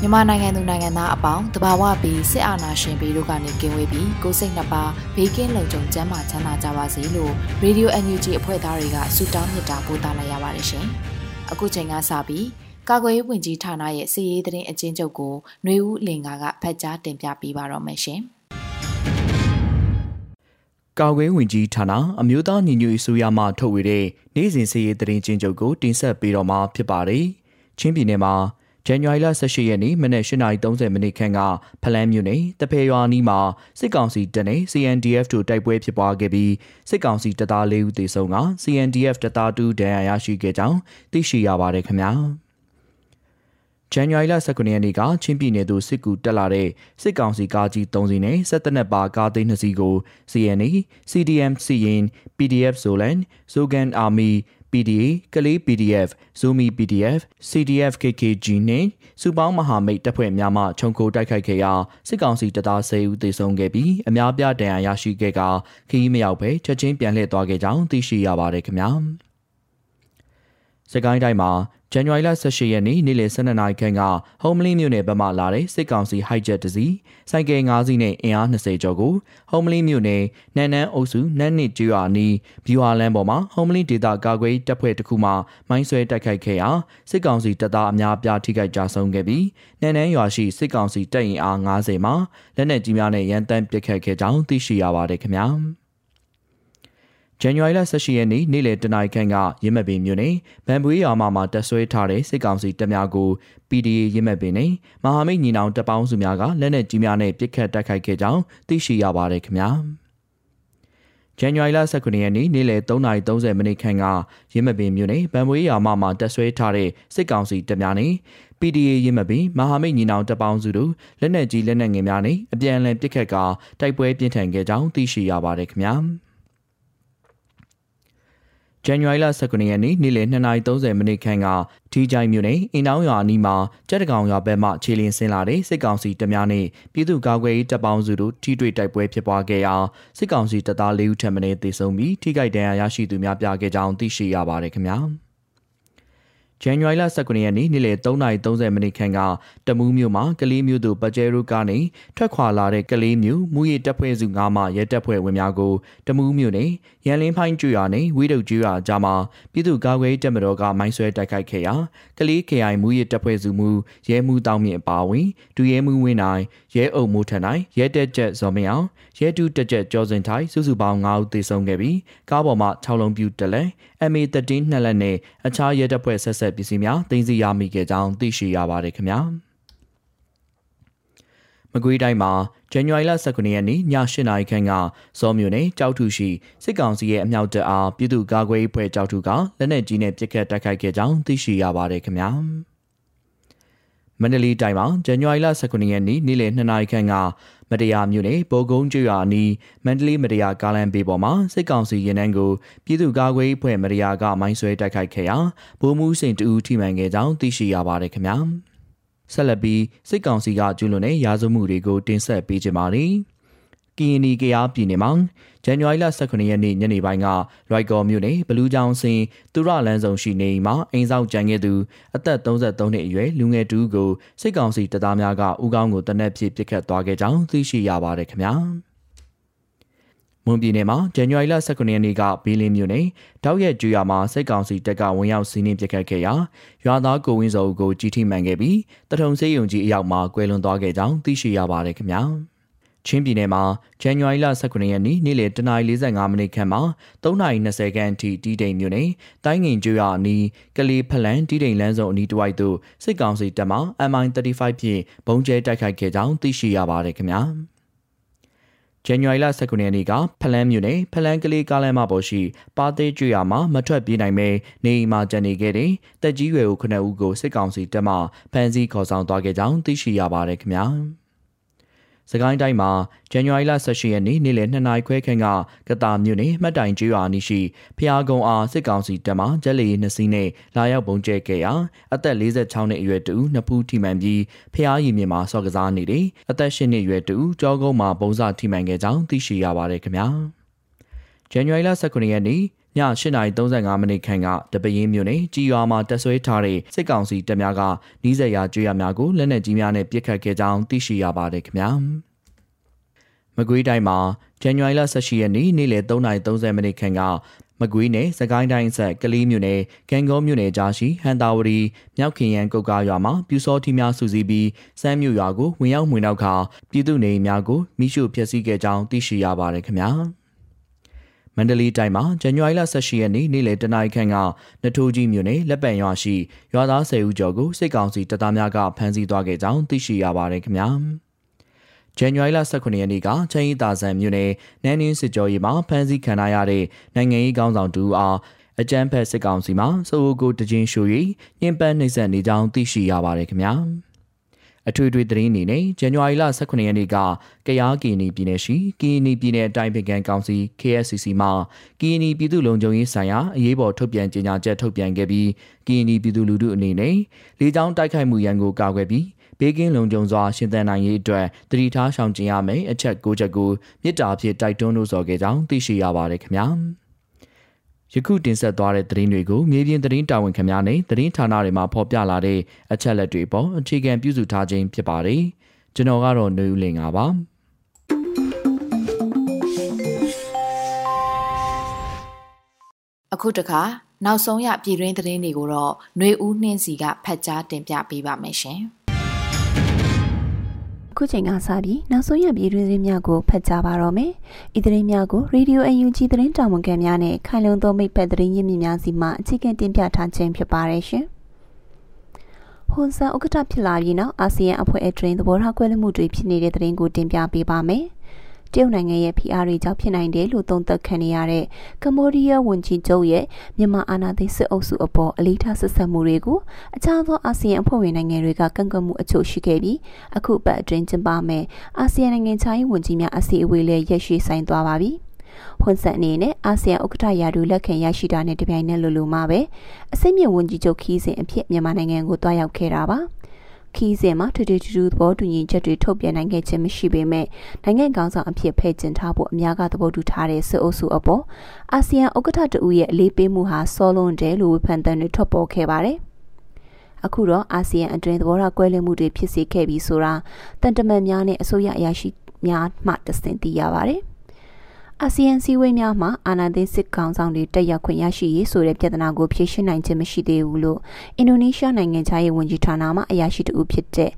မြန်မာနိုင်ငံသူနိုင်ငံသားအပေါင်းတဘာဝပြီးစစ်အာဏာရှင်ပြီးတို့ကနေကင်းဝေးပြီးကိုစိတ်နှပါဘေးကင်းလုံခြုံကျန်းမာချမ်းသာကြပါစေလို့ Radio NUG အဖွဲ့သားတွေကဆုတောင်းမေတ္တာပို့သလိုက်ရပါတယ်ရှင်။အခုချိန်ကစပြီးကာကွယ်ရေးဝန်ကြီးဌာနရဲ့စီရေးသတင်းအကျဉ်းချုပ်ကိုຫນွေဦးလင်ကာကဖတ်ကြားတင်ပြပေးပါတော့မယ်ရှင်။ကာကွယ်ဝင်ကြီးဌာနအမျိုးသားညီညွတ်ရေးဆိုရမှထုတ်ဝေတဲ့နေ့စဉ်စီရေးသတင်းချင်းချုပ်ကိုတင်ဆက်ပေးတော့မှာဖြစ်ပါတယ်။ ချင်းပြည်နယ်မှာဇန်နဝါရီလ18ရက်နေ့မနက်8:30မိနစ်ခန့်ကဖလန်းမြို့နယ်တဖယ်ရွာနီးမှာစစ်ကောင်စီတပ်နဲ့ CNDF တို့တိုက်ပွဲဖြစ်ပွားခဲ့ပြီးစစ်ကောင်စီတပ်သား၄ဦးသေဆုံးက CNDF တပ်သား2ဒဏ်ရာရရှိခဲ့ကြောင်းသိရှိရပါတယ်ခင်ဗျာ။ဇန်နဝါရီလ19ရက်နေ့ကချင်းပြည်နယ်သို့စစ်ကူတက်လာတဲ့စစ်ကောင်စီကားကြီး3စီးနဲ့စစ်တပ်နဲ့ပါကားသိန်း2စီးကို CNA, CDM စီရင် PDF Zolan, Zogan Army PDA ကလေး PDF Zoomi PDF CDF KKG နဲ့စုပေါင်းမဟာမိတ်တပ်ဖွဲ့များမှခြုံခိုတိုက်ခိုက်ခဲ့ရာစစ်ကောင်စီတပ်သား10ဦးသေဆုံးခဲ့ပြီးအများပြားဒဏ်ရာရရှိခဲ့ကခီးမရောက်ပဲချက်ချင်းပြန်လှည့်သွားခဲ့ကြောင်းသိရှိရပါတယ်ခင်ဗျာစကိုင်းတိုင်းမှာ ဇန်နဝါရီလ18ရက်နေ့နေ့လယ်12နာရီခန့်ကဟုံမလင်းမြို့နယ်ဘက်မှလာတဲ့စစ်ကောင်စီဟိုက်ဂျက်တစ်စီးစိုက်ကယ်9စီးနဲ့အင်အား20ကျော်ကိုဟုံမလင်းမြို့နယ်နန်းနန်းအုပ်စုနန်းနစ်ကျွာနီးဘီဝါလန်ပေါ်မှာဟုံမလင်းဒေသကာကွယ်တပ်ဖွဲ့တစ်ခုမှမိုင်းဆွဲတိုက်ခိုက်ခဲ့ရာစစ်ကောင်စီတပ်သားအများပြားထိခိုက်ကြဆုံးခဲ့ပြီးနန်းနန်းရွာရှိစစ်ကောင်စီတပ်ရင်အား90မှာလက်နက်ကြီးများနဲ့ရန်တမ်းပစ်ခတ်ခဲ့ကြောင်းသိရှိရပါတယ်ခင်ဗျာ။ ဇန်နဝါရီလ18ရက်နေ့နေ့လယ်တနာရီခန့်ကရင်းမပင်မြို့နယ်ဗန်ပွေးရွာမှာမှတက်ဆွဲထားတဲ့စစ်ကောင်စီတပ်များကို PDA ရင်းမပင်နဲ့မဟာမိတ်ညီနောင်တပ်ပေါင်းစုများကလက်နက်ကြီးများနဲ့ပစ်ခတ်တိုက်ခိုက်ခဲ့ကြောင်းသိရှိရပါတယ်ခင်ဗျာ။ဇန်နဝါရီလ19ရက်နေ့နေ့လယ်3:30မိနစ်ခန့်ကရင်းမပင်မြို့နယ်ဗန်ပွေးရွာမှာမှတက်ဆွဲထားတဲ့စစ်ကောင်စီတပ်များနဲ့ PDA ရင်းမပင်မဟာမိတ်ညီနောင်တပ်ပေါင်းစုတို့လက်နက်ကြီးလက်နက်ငယ်များနဲ့အပြန်အလှန်ပစ်ခတ်ကာတိုက်ပွဲပြင်းထန်ခဲ့ကြောင်းသိရှိရပါတယ်ခင်ဗျာ။ ဇန်နဝါရီလ19ရက်နေ့နေ့လယ်2:30မိနစ်ခန့်ကဒီကြိုင်မြို့နယ်အင်းတောင်ရွာအနီးမှာကြက်တကောင်ရွာဘက်မှခြေလင်းဆင်းလာတဲ့စစ်ကောင်စီတပ်များနဲ့ပြည်သူ့ကာကွယ်ရေးတပ်ပေါင်းစုတို့ထိတွေ့တိုက်ပွဲဖြစ်ပွားခဲ့ရာစစ်ကောင်စီတပ်သား၄ဦးထပ်မံသေဆုံးပြီးထိခိုက်ဒဏ်ရာရရှိသူများပြားခဲ့ကြောင်းသိရှိရပါတယ်ခင်ဗျာ။ ဇန်နဝါရီလ19ရက်နေ့နေ့လယ်3:30မိနစ်ခန့်ကတမူးမြို့မှာကလေးမြို့သို့ပကြဲရုကနေထွက်ခွာလာတဲ့ကလေးမြို့မူရတပ်ဖွဲ့စု9မှရဲတပ်ဖွဲ့ဝင်များကိုတမူးမြို့နယ်ရန်လင်းဖိုင်းကျွော်နဲ့ဝီဒုတ်ကျွော်ကြားမှာပြည်သူ့ကာကွယ်တပ်မတော်ကမိုင်းဆွဲတိုက်ခိုက်ခဲ့ရာကလေး KI မူရတပ်ဖွဲ့စုမူရဲမှုတောင်းမြင့်အပါဝင်ဒူရဲမှုဝင်းနိုင်ရဲအုပ်မိုးထန်နိုင်ရဲတက်ချက်ဇော်မင်းအောင်ရဲတူတက်ချက်ကျော်စင်ထိုင်စုစုပေါင်း9ဦးသေဆုံးခဲ့ပြီးကားပေါ်မှာ6လုံးပြူတက်လဲ MA13 နှစ်လက်နဲ့အခြားရဲတပ်ဖွဲ့ဆက်ဆက်ပစ္စည်းများတင်စီရမိခဲ့ကြောင်းသိရှိရပါတယ်ခင်ဗျာမကွေးတိုင်းမှာဇန်နဝါရီလ19ရက်နေ့ည8နာရီခန့်ကစောမြို့နယ်ကြောက်ထုရှိစစ်ကောင်စီရဲ့အမြောက်တပ်အားပြည်သူ့ကာကွယ်ရေးဖွဲ့ကြောက်ထုကလက်နက်ကြီးနဲ့ပစ်ခတ်တိုက်ခိုက်ခဲ့ကြောင်းသိရှိရပါတယ်ခင်ဗျာမန္တလေးတိုင်းမှာဇန်နဝါရီလ19ရက်နေ့နေ့လယ်2နာရီခန့်က မတရားမြို့နယ်ပိုကုန်းကျွော်အနီးမန္တလေးမတရားကားလမ်းဘေးပေါ်မှာစစ်ကောင်စီရင်နှန်းကိုပြည်သူ့ကာကွယ်ရေးဖွဲ့မတရားကမိုင်းဆွဲတိုက်ခိုက်ခဲ့ရာဗိုလ်မှူးစိန်တူထိမှန်ခဲ့ကြောင်းသိရှိရပါတယ်ခင်ဗျာဆက်လက်ပြီးစစ်ကောင်စီကကျူးလွန်တဲ့ရာဇဝမှုတွေကိုတင်ဆက်ပေးကြပါမယ် ကီယနီကရားပြည်နယ်မှာဇန်နဝါရီလ18ရက်နေ့ညနေပိုင်းကရိုက်ကော်မြို့နယ်ဘလူးချောင်းစင်သူရလန်းဆောင်ရှိနေမှာအိမ်ဆောက်ကြံခဲ့သူအသက်33နှစ်အရွယ်လူငယ်တူကိုစစ်ကောင်စီတပ်သားများကဦးကောင်းကိုတနက်ဖြစ်ပစ်ခတ်သွားခဲ့ကြောင်းသိရှိရပါတယ်ခင်ဗျာ။မမွန်ပြည်နယ်မှာဇန်နဝါရီလ19ရက်နေ့ကဘီလင်းမြို့နယ်တောက်ရက်ကျွာမှာစစ်ကောင်စီတပ်ကဝင်ရောက်စီးနင်းပစ်ခတ်ခဲ့ရာရွာသားကိုဝင်းစောကိုကြီးထိမှန်ခဲ့ပြီးတထုံစေးရုံကြီးအရောက်မှာကွယ်လွန်သွားခဲ့ကြောင်းသိရှိရပါတယ်ခင်ဗျာ ချင်းပြည်နယ်မှာဇန်နဝါရီလ19ရက်နေ့နေ့လယ်တနာရီ45မိနစ်ခန့်မှာ3:20ခန့်အထိတီးတိမ်မြို့နယ်တိုင်းငင်ကျွာအနီးကလေးဖလန်တီးတိမ်လမ်းစုံအနီးတစ်ဝိုက်သို့စစ်ကောင်စီတပ်မှ MI35 ဖြင့်ဘုံကျဲတိုက်ခိုက်ခဲ့ကြောင်းသိရှိရပါတယ်ခင်ဗျာ။ဇန်နဝါရီလ19ရက်နေ့ကဖလန်းမြို့နယ်ဖလန်းကလေးကားလမ်းမပေါ်ရှိပါသေးကျွော်မှာမထွက်ပြေးနိုင်ပဲနေအိမ်မှာကျန်နေခဲ့တဲ့တက်ကြီးရွယ်ဦးခုနှစ်ဦးကိုစစ်ကောင်စီတပ်မှဖမ်းဆီးခေါ်ဆောင်သွားခဲ့ကြောင်းသိရှိရပါတယ်ခင်ဗျာ။ စကိုင်းတိုင်းမှာဇန်နဝါရီလ18ရက်နေ့နေ့လယ်2နာရီခွဲခန့်ကကတာမြို့နယ်မှတ်တိုင်ကျွော်နီရှိဖျားကုံအားစစ်ကောင်စီတပ်မှဂျက်လီနှစ်စီးနဲ့လာရောက်ပုံကျဲခဲ့ရာအသက်46နှစ်အရွယ်တူနှစ်ဖူးထိမှန်ပြီးဖျားရည်မြစ်မှာဆော့ကစားနေတယ်အသက်10နှစ်အရွယ်တူကြောကုန်းမှာပုံစထိမှန်ခဲ့ကြောင်းသိရှိရပါတယ်ခင်ဗျာ။ဇန်နဝါရီလ19ရက်နေ့ည 8:35မိနစ်ခန့်ကတပရင်းမြို့နယ်ကြီးရွာမှာတက်ဆွဲထားတဲ့စစ်ကောင်စီတပ်များကနီးစပ်ရာကျွေးရများကိုလက်နက်ကြီးများနဲ့ပစ်ခတ်ခဲ့ကြောင်းသိရှိရပါတယ်ခင်ဗျာ။မကွေးတိုင်းမှာဇန်နဝါရီလ18ရက်နေ့နေ့လယ်3:30မိနစ်ခန့်ကမကွေးနယ်စကိုင်းတိုင်းဆက်ကလေးမြို့နယ်ကံကောမြို့နယ်ကြားရှိဟန်တာဝရီမြောက်ခင်ရန်ကုတ်ကားရွာမှာပြူစောထီများစုစည်းပြီးစမ်းမြို့ရွာကိုဝင်ရောက်မှွေနောက်ခါပြည်သူနေများကိုမိရှုဖျက်ဆီးခဲ့ကြောင်းသိရှိရပါတယ်ခင်ဗျာ မန္တလေးတိုင်းမှာဇန်နဝါရီလ18ရက်နေ့နေ့လယ်တနာရီခန့်ကနထိုးကြီးမြို့နယ်လက်ပံရွာရှိရွာသား10ဦးကျော်ကိုစစ်ကောင်စီတပ်သားများကဖမ်းဆီးသွားခဲ့ကြောင်းသိရှိရပါတယ်ခင်ဗျာ။ဇန်နဝါရီလ18ရက်နေ့ကချမ်းရီတာဆန်မြို့နယ်နန်းနင်းစစ်ကြောရေးမှာဖမ်းဆီးခံရတဲ့နိုင်ငံရေးခေါင်းဆောင်တူအားအကြမ်းဖက်စစ်ကောင်စီမှစိုးအိုကိုတခြင်းရှို့၍ညှဉ်းပန်းနှိပ်စက်နေကြောင်းသိရှိရပါတယ်ခင်ဗျာ အထွေထွေသတင်းအနေနဲ့ဇန်နဝါရီလ18ရက်နေ့ကကယားကီနီပြည်နယ်ရှိကီနီပြည်နယ်အတိုင်းပင်ခံကောင်စီ KSCC မှကီနီပြည်သူ့လုံခြုံရေးဆိုင်ရာအရေးပေါ်ထုတ်ပြန်ကြေညာချက်ထုတ်ပြန်ခဲ့ပြီးကီနီပြည်သူလူထုအနေနဲ့လေကြောင်းတိုက်ခိုက်မှုရန်ကိုကာကွယ်ပြီးဘေးကင်းလုံခြုံစွာရှင်သန်နိုင်ရေးအတွက်တတိထားရှောင်ကျဉ်ရမယ်အချက်၉ချက်ကိုမြစ်တာဖြစ်တိုက်တွန်းလို့ဆိုခဲ့ကြောင်းသိရှိရပါတယ်ခင်ဗျာ ယခုတင်ဆက်သွားတဲ့သတင်းတွေကိုမြေပြင်သတင်းတာဝန်ခံများနဲ့သတင်းဌာနတွေမှာဖော်ပြလာတဲ့အချက်လက်တွေပေါ်အခြေခံပြုစုထားခြင်းဖြစ်ပါတယ်ကျွန်တော်ကတော့နေဦးလင်ပါအခုတခါနောက်ဆုံးရပြည်တွင်းသတင်းတွေကိုတော့ຫນွေဦးနှင်းစီကဖတ်ကြားတင်ပြပေးပါမယ်ရှင်။ ခုချိန်ကစပြီးနောက်ဆုံးရပြည်တွင်းသတင်းများကိုဖတ်ကြားပါတော့မယ်။ဤသတင်းများကို Radio UNG သတင်းတာဝန်ခံများနဲ့ခိုင်လုံသောမိတ်ဖက်သတင်းရင်းမြစ်များစီမှအခြေခံတင်ပြထားခြင်းဖြစ်ပါတယ်ရှင်။ဟွန်ဆန်ဥက္ကဋ္ဌဖြစ်လာပြီးနောက်အာဆီယံအဖွဲ့အတွင်းသဘောထားကွဲလွဲမှုတွေဖြစ်နေတဲ့သတင်းကိုတင်ပြပေးပါမယ်။ တရုတ်နိုင်ငံရဲ့ဖိအားတွေကြောင့်ဖြစ်နိုင်တယ်လို့သုံးသပ်ခံနေရတဲ့ကမ္ဘောဒီးယားဝန်ကြီးချုပ်ရဲ့မြန်မာအာဏာသိမ်းစစ်အုပ်စုအပေါ်အလေးထားဆက်ဆံမှုတွေကိုအခြားသောအာဆီယံအဖွဲ့ဝင်နိုင်ငံတွေကကန့်ကွက်မှုအချို့ရှိခဲ့ပြီးအခုပတ်အတွင်းကျင်းပမယ်အာဆီယံနိုင်ငံခြားရေးဝန်ကြီးများအစည်းအဝေးလည်းရက်ရွှေ့ဆိုင်သွားပါပြီ။ဝန်ဆက်အနေနဲ့အာဆီယံဥက္ကဋ္ဌရာထူးလက်ခံရရှိတာနဲ့တပြိုင်နက်လိုလိုမှပဲအစိမ့်မြင့်ဝန်ကြီးချုပ်ခီးစဉ်အဖြစ်မြန်မာနိုင်ငံကိုတွားရောက်ခဲ့တာပါ။ ခီးစဉ်မှာထထထထသဘောတူညီချက်တွေထုတ်ပြန်နိုင်ခဲ့ခြင်းမရှိပေမဲ့နိုင်ငံခေါင်းဆောင်အဖြစ်ဖဲ့ကျင်ထားဖို့အများကသဘောတူထားတဲ့စစ်အုပ်စုအပေါ်အာဆီယံဥက္ကဋ္ဌတဦးရဲ့အလေးပေးမှုဟာစောလွန်တယ်လို့ဝေဖန်တဲ့တွေထွက်ပေါ်ခဲ့ပါတယ်။အခုတော့အာဆီယံအတွင်းသဘောထားကွဲလွဲမှုတွေဖြစ်စေခဲ့ပြီးဆိုတာတန်တမန်များနဲ့အစိုးရအရာရှိများမှတဆင့်သိရပါတယ်။ အာဆီယံစည်းဝေးများမှာအာဏာသိမ်းစစ်ကောင်ဆောင်တွေတက်ရောက်ခွင့်ရရှိရေးဆိုတဲ့ပြဿနာကိုဖြေရှင်းနိုင်ခြင်းမရှိသေးဘူးလို့အင်ဒိုနီးရှားနိုင်ငံခြားရေးဝန်ကြီးဌာနမှအရာရှိတဦးဖြစ်တဲ့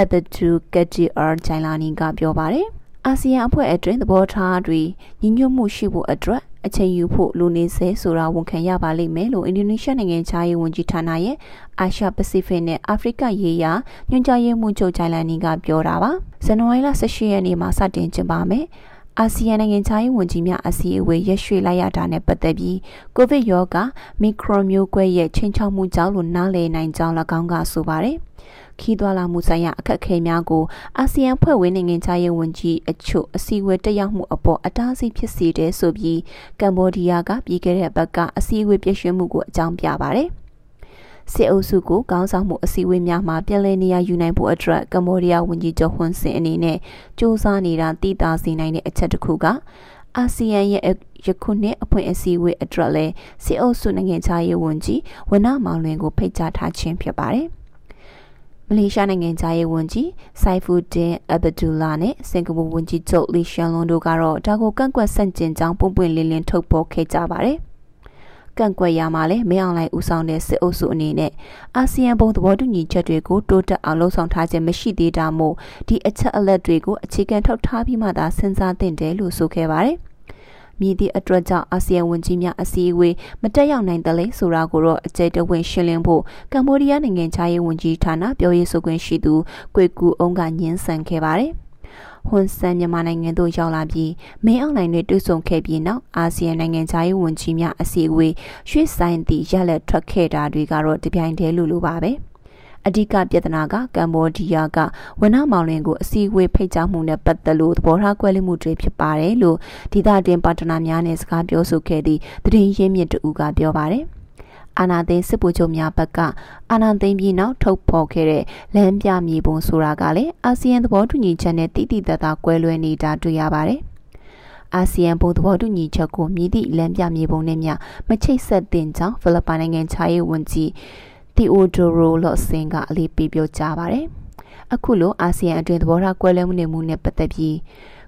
အဘဒူကဂျီအာဂျိုင်လာနီကပြောပါတယ်။အာဆီယံအဖွဲ့အတွင်းသဘောထားတွေညီညွတ်မှုရှိဖို့အတွက်အချိန်ယူဖို့လိုနေစေဆိုတာဝန်ခံရပါလိမ့်မယ်လို့အင်ဒိုနီးရှားနိုင်ငံခြားရေးဝန်ကြီးဌာနရဲ့အာရှပစိဖိတ်နဲ့အာဖရိကရေးရာညွှန်ကြားရေးမှူးချုပ်ဂျိုင်လန်နီကပြောတာပါ။ဇန်နဝါရီလ18ရက်နေ့မှာစတင်ကျင်းပမယ်။ အာဆီယံနိုင်ငံခြားရေးဝန်ကြီးများအစည်းအဝေးရရွှေ့လိုက်ရတာနဲ့ပတ်သက်ပြီးကိုဗစ်ရောဂါမီခရိုမျိုးကွဲရဲ့ချင်းချောက်မှုကြောင့်လို့နားလည်နိုင်ကြောင်း၎င်းကဆိုပါတယ်။ခီးသွွာလာမှုဆိုင်ရာအခက်အခဲများကိုအာဆီယံဖွဲ့ဝင်နိုင်ငံခြားရေးဝန်ကြီးအချို့အစည်းအဝေးတက်ရောက်မှုအပေါ်အတားအဆီးဖြစ်စေတယ်ဆိုပြီးကမ္ဘောဒီးယားကပြည်ခဲ့တဲ့ဘက်ကအစည်းအဝေးပြည့်ရွှင်မှုကိုအကြောင်းပြပါတယ်။ စစ်အုပ်စုကိုကောင်းဆောင်မှုအစည်းအဝေးများမှာပြည်လဲနေရယူနိုင်ဖို့အတွက်ကမ္ဘောဒီးယားဝန်ကြီးချုပ်ဟွန်ဆင်အနေနဲ့စ조사နေတာတည်တာစေနိုင်တဲ့အချက်တစ်ခုကအာဆီယံရဲ့ယခုနှစ်အဖွင့်အစည်းအဝေးအတွက်လဲစစ်အုပ်စုနိုင်ငံခြားရေးဝန်ကြီးဝနမောင်လွင်ကိုဖိတ်ကြားထားခြင်းဖြစ်ပါတယ်။မမလေးရှားနိုင်ငံသားရေးဝန်ကြီးဆိုင်ဖူဒင်အဘဒူလာနဲ့စင်ကာပူဝန်ကြီးချုပ်လီရှန်လွန်တို့ကတော့ဒါကိုကန့်ကွက်ဆန့်ကျင်ကြောင်းပွင့်ပွင့်လင်းလင်းထုတ်ဖော်ခဲ့ကြပါတယ်။ ကန့်ကွက်ရမှာလဲမင်းအောင်လှိုင်ဦးဆောင်တဲ့စစ်အုပ်စုအနေနဲ့အာဆီယံဘုံသဘောတူညီချက်တွေကိုတိုးတက်အောင်လှုံ့ဆော်ထားခြင်းမရှိသေးတာမို့ဒီအချက်အလက်တွေကိုအခြေခံထောက်ထားပြီးမှသာစဉ်းစားသင့်တယ်လို့ဆိုခဲ့ပါတယ်။မြည်သည့်အတွက်ကြောင့်အာဆီယံဝန်ကြီးများအစည်းအဝေးမတက်ရောက်နိုင်တယ်လေဆိုတာကိုတော့အကျယ်တဝင့်ရှင်းလင်းဖို့ကမ္ဘောဒီးယားနိုင်ငံခြားရေးဝန်ကြီးဌာနပြောရေးဆိုခွင့်ရှိသူကွေကူအောင်ကညှင်းဆန်ခဲ့ပါတယ်။ ဟွန်ဆန်မြန်မာနိုင်ငံသို့ရောက်လာပြီးမင်းအောင်လှိုင်နဲ့တွေ့ဆုံခဲ့ပြီးနောက်အာဆီယံနိုင်ငံခြားရေးဝန်ကြီးများအစည်းအဝေးရွှေ့ဆိုင်သည့်ရလက်ထွက်ခဲ့တာတွေကတော့တပြိုင်တည်းလိုလိုပါပဲ။အဓိကပြဿနာကကမ္ဘောဒီးယားကဝနမောင်လင်ကိုအစည်းအဝေးဖိတ်ကြားမှုနဲ့ပတ်သက်လို့သဘောထားကွဲလွဲမှုတွေဖြစ်ပါတယ်လို့ဒေသတွင်းပါတနာများနဲ့စကားပြောဆိုခဲ့သည့်သတင်းရင်းမြစ်တူကပြောပါတယ် အာနာသိန်းစစ်ဗိုလ်ချုပ်များဘက်ကအာနာသိန်းပြည်နောက်ထုတ်ဖော်ခဲ့တဲ့လမ်းပြမြေပုံဆိုတာကလည်းအာဆီယံသဘောတူညီချက်နဲ့တိတိတတ်တာကွဲလွဲနေတာတွေ့ရပါတယ်။အာဆီယံဘုံသဘောတူညီချက်ကိုမြည်သည့်လမ်းပြမြေပုံနဲ့မျှမချိတ်ဆက်တင်ကြောင်းဖိလစ်ပိုင်နိုင်ငံခြားရေးဝန်ကြီးတီအိုဒိုရိုလော့စင်ကအလေးပေးပြောကြားပါတယ်။အခုလိုအာဆီယံအတွင်းသဘောထားကွဲလွဲမှုနေမှုနဲ့ပတ်သက်ပြီး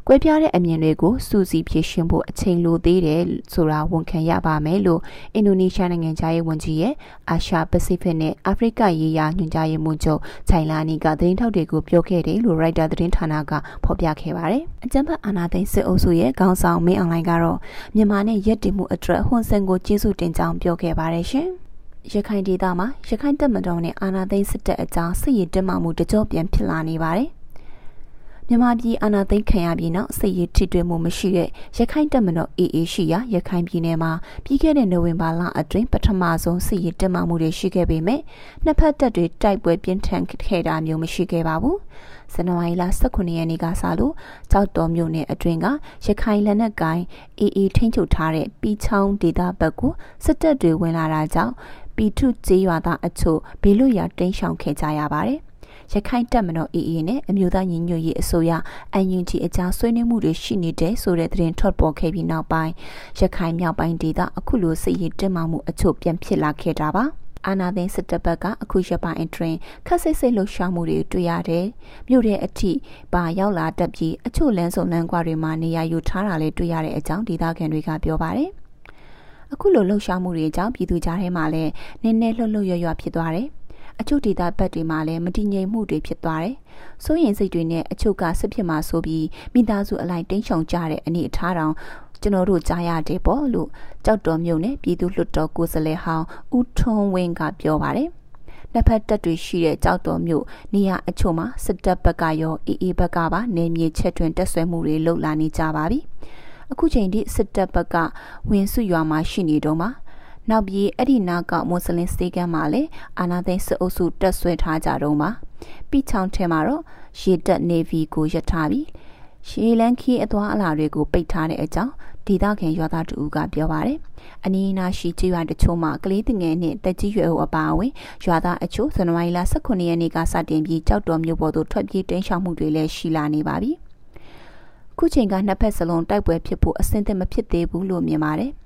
ကွဲပြားတဲ့အမြင်တွေကိုစူးစီးဖြည့်ရှင်းဖို့အချိန်လိုသေးတယ်ဆိုတာဝန်ခံရပါမယ်လို့အင်ဒိုနီးရှားနိုင်ငံသားရေးဝန်ကြီးရဲ့အာရှပစိဖိတ်နဲ့အာဖရိကရေးရာညွှန်ကြားရေးမှူးချုပ်ခြိုင်လာနီကသတင်းထောက်တွေကိုပြောခဲ့တယ်လို့ရိုက်တာသတင်းဌာနကဖော်ပြခဲ့ပါတယ်။အကြံဖတ်အာနာသိန်းစစ်အုပ်စုရဲ့ခေါင်းဆောင်မင်းအွန်လိုင်းကတော့မြန်မာနဲ့ရက်တည်မှုအတွက်ဟွန်ဆန်ကိုကျေးဇူးတင်ကြောင်းပြောခဲ့ပါတယ်ရှင်။ရခိုင်ဒေသမှာရခိုင်တပ်မတော်နဲ့အာဏာသိမ်းစစ်တပ်အကြားစစ်ရေးတက်မှမှုတကြောပြန်ဖြစ်လာနေပါတယ်။ မြန်မာပြည်အာဏာသိမ်းခံရပြီးနောက်စစ်ရေးထိတွေ့မှုမရှိတဲ့ရခိုင်တပ်မတော် AA ရှိရာရခိုင်ပြည်နယ်မှာပြီးခဲ့တဲ့နိုဝင်ဘာလအတွင်းပထမဆုံးစစ်ရေးတက်မှမှုတွေရှိခဲ့ပေမဲ့နှစ်ဖက်တပ်တွေတိုက်ပွဲပြင်းထန်ခဲ့တာမျိုးမရှိခဲ့ပါဘူး။ဇန်နဝါရီလ18ရက်နေ့ကစလို့ကြောက်တော်မြို့နယ်အတွင်းကရခိုင်လက်နက်ကိုင် AA ထိန်းချုပ်ထားတဲ့ပီချောင်းဒေသဘက်ကိုစစ်တပ်တွေဝင်လာတာကြောင့်ပီထုကျေးရွာသားအချို့ဘေးလွတ်ရာတိမ်းရှောင်ခဲ့ကြရပါတယ်။ ရခိုင်တပ်မတော် AA နဲ့အမျိုးသားညီညွတ်ရေးအစိုးရ UNG အကြားဆွေးနွေးမှုတွေရှိနေတဲ့ဆိုတဲ့သတင်းထွက်ပေါ်ခဲ့ပြီးနောက်ပိုင်းရခိုင်မြောက်ပိုင်းဒေသအခုလိုစစ်ရေးတင်းမာမှုအချို့ပြန်ဖြစ်လာခဲ့တာပါ။အာနာသိန်းစစ်တပ်ဘက်ကအခုရပိုင်းအတွင်းခက်ဆစ်ဆစ်လှုပ်ရှားမှုတွေတွေ့ရတယ်။မြို့တဲ့အထိပါရောက်လာတတ်ပြီးအချို့လမ်းစုံလမ်းကွာတွေမှာနေရာယူထားတာလည်းတွေ့ရတဲ့အကြောင်းဒေသခံတွေကပြောပါတယ်။အခုလိုလှုပ်ရှားမှုတွေကြောင့်ပြည်သူကြားထဲမှာလည်းနည်းနည်းလှုပ်လှုပ်ရွရွဖြစ်သွားတယ်။ အချို့ဒေသဘက်တွေမှာလည်းမတည်ငြိမ်မှုတွေဖြစ်သွားတယ်။စိုးရင်စိတ်တွေနဲ့အချို့ကစစ်ဖြစ်မှာဆိုပြီးမိသားစုအလိုက်တိန့်ရှောင်ကြတဲ့အနေအထားတောင်ကျွန်တော်တို့ကြားရတယ်ပေါ့လို့ကြောက်တော်မြို့နယ်ပြည်သူ့လွှတ်တော်ကိုယ်စားလှယ်ဟောင်းဦးထွန်းဝင်းကပြောပါတယ်။နှစ်ဖက်တပ်တွေရှိတဲ့ကြောက်တော်မြို့နေရာအချို့မှာစစ်တပ်ဘက်ကရောအေးအေးဘက်ကပါနေမြေချက်တွင်တက်ဆွဲမှုတွေလှုပ်လာနေကြပါပြီ။အခုချိန်ထိစစ်တပ်ဘက်ကဝင်စုရွာမှာရှိနေတော့မှာ နောက်ပြီးအဲ့ဒီနာကမွတ်စလင်စတေးကမ်းမှာလည်းအာနာသိန်းစစ်အုပ်စုတက်ဆွဲထားကြတော့မှာပြီးချောင်းထဲမှာတော့ရေတပ် Navy ကိုရထားပြီးရှေလန်ခီအသွားအလာတွေကိုပိတ်ထားတဲ့အကြောင်းဒေသခံရွာသားတူကပြောပါတယ်။အနီးနားရှိကျွော်တချို့မှာကလေးငယ်နဲ့တက်ကြီးရွယ်အိုအပါအဝင်ရွာသားအချို့ဇန်နဝါရီလ18ရက်နေ့ကစတင်ပြီးကြောက်တော်မြို့ပေါ်သို့ထွက်ပြေးတိမ်းရှောင်မှုတွေလည်းရှိလာနေပါပြီ။ခုချိန်ကနှစ်ဖက်စလုံးတိုက်ပွဲဖြစ်ဖို့အဆင်သင့်မဖြစ်သေးဘူးလို့မြင်ပါတယ်။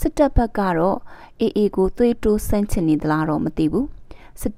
စစ်တပ်ဘက်ကတော့အေအေကိုသွေးတိုးဆန့်ချင်နေသလားတော့မသိဘူး။စစ်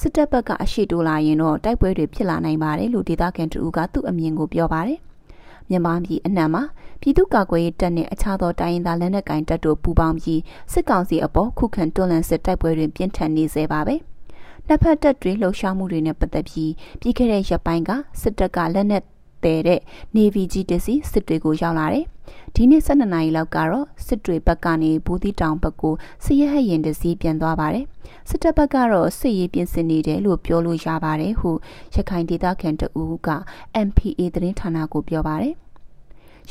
စစ်တပ်ဘက်ကအရှိတိုးလာရင်တော့တိုက်ပွဲတွေဖြစ်လာနိုင်ပါတယ်လို့ဒေသခံတူကသူ့အမြင်ကိုပြောပါတယ်။မြန်မာပြည်အနှံမှာပြည်သူ့ကာကွယ်ရေးတပ်နဲ့အခြားသောတိုင်းရင်းသားလက်နက်ကိုင်တပ်တို့ပူးပေါင်းပြီးစစ်ကောင်စီအပေါ်ခုခံတွန်းလှန်စစ်တိုက်ပွဲတွေပြင်းထန်နေစေပါပဲ။နှစ်ဖက်တပ်တွေလှုပ်ရှားမှုတွေနဲ့ပတ်သက်ပြီးပြီးခဲ့တဲ့ရက်ပိုင်းကစစ်တပ်ကလက်နက် တဲ့တဲ့ Navy ကြီးတစီစစ်တွေကိုရောက်လာတယ်။ဒီနေ့12နာရီလောက်ကတော့စစ်တွေဘက်ကနေဘူးသီးတောင်ဘက်ကိုစစ်ရဟတ်ရင်တစီပြန်သွားပါတယ်။စစ်တပ်ဘက်ကတော့စစ်ရေးပြင်ဆင်နေတယ်လို့ပြောလို့ရပါတယ်ဟုရခိုင်ဒေသခံတဦးက MPA သတင်းဌာနကိုပြောပါတယ်။